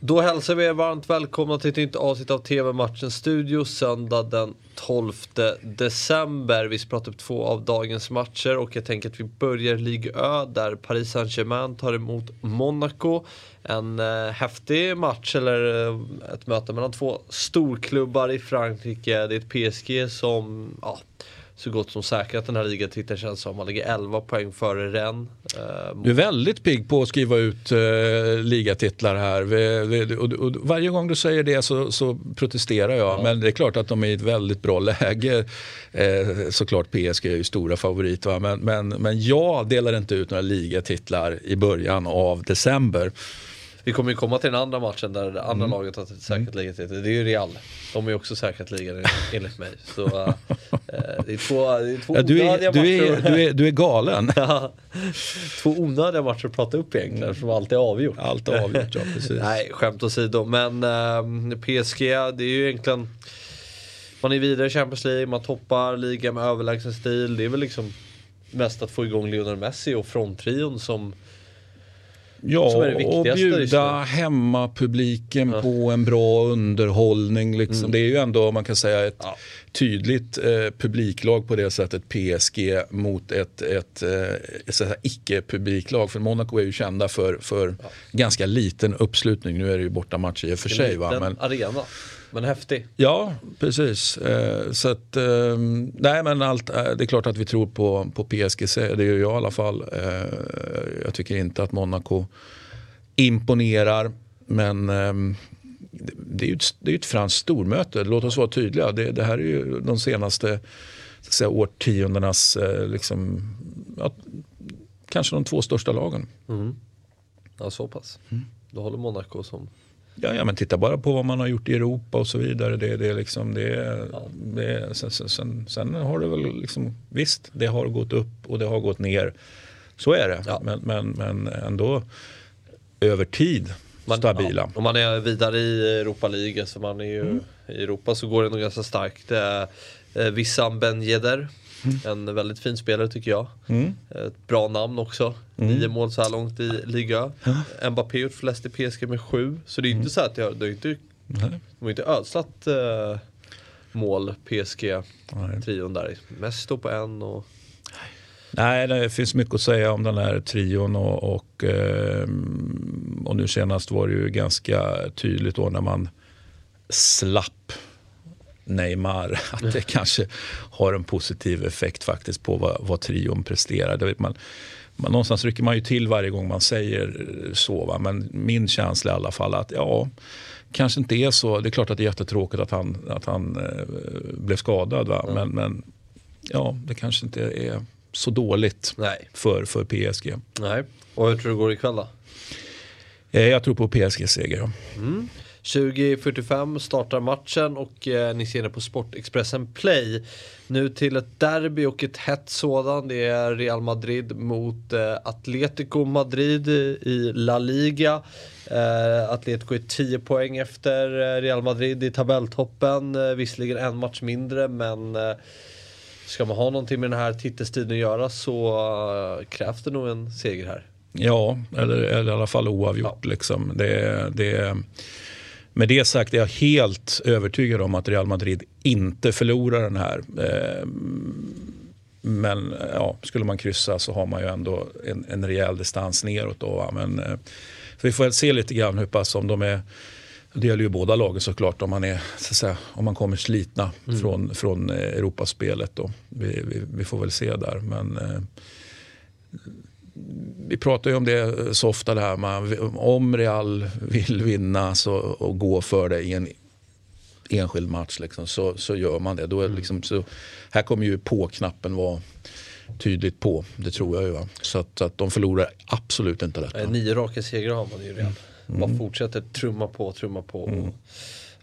Då hälsar vi er varmt välkomna till ett nytt avsnitt av TV-matchen Studio söndag den 12 december. Vi ska prata upp två av dagens matcher och jag tänker att vi börjar Ligue Ö där Paris Saint-Germain tar emot Monaco. En eh, häftig match eller eh, ett möte mellan två storklubbar i Frankrike. Det är ett PSG som ja, så gott som säkrat den här ligatiteln känns som. Man ligger 11 poäng före Rennes. Eh, du är väldigt pigg på att skriva ut eh, ligatitlar här. Vi, vi, och, och, varje gång du säger det så, så protesterar jag. Ja. Men det är klart att de är i ett väldigt bra läge. Eh, såklart PSG är ju stora favorit. Va? Men, men, men jag delar inte ut några ligatitlar i början av december. Vi kommer ju komma till den andra matchen där det andra mm. laget har säkrat ligan. Det är ju Real. De är ju också säkrat ligan enligt mig. Så uh, det är två, det är två ja, du, är, du, är, du, är, du är galen. två onödiga matcher att prata upp egentligen som alltid är avgjort. Allt är avgjort, ja precis. Nej, skämt åsido. Men uh, PSG, det är ju egentligen man är vidare i Champions League, man toppar ligan med överlägsen stil. Det är väl liksom mest att få igång Lionel Messi och fronttrion som Ja, och bjuda hemmapubliken ja. på en bra underhållning. Liksom. Mm. Det är ju ändå, man kan säga, ett ja. tydligt eh, publiklag på det sättet, PSG, mot ett, ett, ett, ett icke-publiklag. För Monaco är ju kända för, för ja. ganska liten uppslutning. Nu är det ju bortamatch i och för sig. Va? Men, arena. Men häftig. Ja, precis. Eh, så att, eh, nej men allt, eh, det är klart att vi tror på, på PSG, det gör jag i alla fall. Eh, jag tycker inte att Monaco imponerar, men ehm, det är ju ett, det är ett franskt stormöte, låt oss vara tydliga. Det, det här är ju de senaste säga, årtiondenas, liksom, ja, kanske de två största lagen. Mm. Ja, så pass. Mm. Då håller Monaco som Ja, ja, men titta bara på vad man har gjort i Europa och så vidare. Det, det, liksom, det, ja. det, sen, sen, sen, har det väl liksom, visst, det har gått upp och det har gått ner. Så är det. Ja. Men, men, men ändå över tid man, stabila. Ja. Om man är vidare i Europa League, så man är ju mm. i Europa så går det nog ganska starkt. Eh, Wissam Ben Yedder Mm. En väldigt fin spelare tycker jag. Mm. Ett bra namn också. Mm. Nio mål så här långt i liga. Mbappé gjort flest i PSG med sju. Så det är inte mm. så att jag, det är inte, de har inte ödslat uh, mål PSG-trion där. Står på en och Nej, det finns mycket att säga om den här trion och, och, eh, och nu senast var det ju ganska tydligt då när man slapp Neymar, att det kanske har en positiv effekt faktiskt på vad, vad trion presterar. Man, man, någonstans rycker man ju till varje gång man säger så. Va? Men min känsla i alla fall att ja, kanske inte är så. Det är klart att det är jättetråkigt att han, att han eh, blev skadad. Va? Men, men ja, det kanske inte är så dåligt Nej. För, för PSG. Nej. Och hur tror du det går ikväll då? Eh, jag tror på PSG-seger. Mm. 20.45 startar matchen och eh, ni ser det på Sportexpressen Play. Nu till ett derby och ett hett sådant. Det är Real Madrid mot eh, Atletico Madrid i La Liga. Eh, Atletico är 10 poäng efter eh, Real Madrid i tabelltoppen. Eh, visserligen en match mindre men ska man ha någonting med den här titelstriden att göra så krävs det nog en seger här. Ja, eller, eller i alla fall oavgjort. Ja. Liksom. Det, det med det sagt är jag helt övertygad om att Real Madrid inte förlorar den här. Eh, men ja, skulle man kryssa så har man ju ändå en, en rejäl distans neråt. Då, Men, eh, vi får väl se lite grann hur pass om de är det gäller ju båda lagen såklart om man, är, så säga, om man kommer slitna mm. från, från Europaspelet. Då. Vi, vi, vi, får väl se där. Men eh, vi pratar ju om det så ofta, det här man, om Real vill vinna så, och gå för det i en enskild match liksom, så, så gör man det. Då är mm. liksom, så, här kommer ju på-knappen vara tydligt på, det tror jag ju. Va? Så att, att de förlorar absolut inte detta. Nio raka segrar har man ju redan. Mm. Man fortsätter trumma på, trumma på. Mm.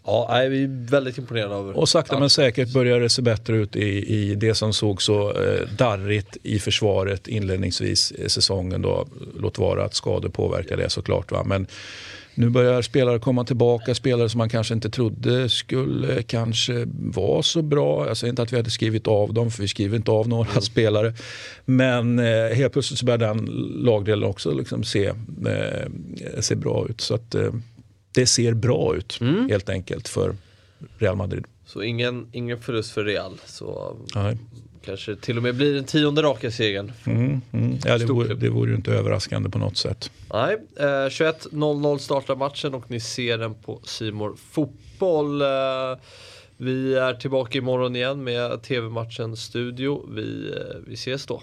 Ja, jag är väldigt imponerad av Och sakta men säkert börjar det se bättre ut i, i det som såg så eh, darrigt i försvaret inledningsvis i säsongen. Då. Låt vara att skador påverkar det såklart. Va? Men nu börjar spelare komma tillbaka, spelare som man kanske inte trodde skulle kanske vara så bra. Jag säger inte att vi hade skrivit av dem, för vi skriver inte av några mm. spelare. Men eh, helt plötsligt så börjar den lagdelen också liksom se, eh, se bra ut. Så att, eh, det ser bra ut mm. helt enkelt för Real Madrid. Så ingen, ingen förlust för Real. Så Nej. kanske till och med blir den tionde raka segern. Mm, mm. Ja, det vore, det vore ju inte överraskande på något sätt. Nej, eh, 21.00 startar matchen och ni ser den på Simor Fotboll. Eh, vi är tillbaka imorgon igen med TV-matchen Studio. Vi, eh, vi ses då.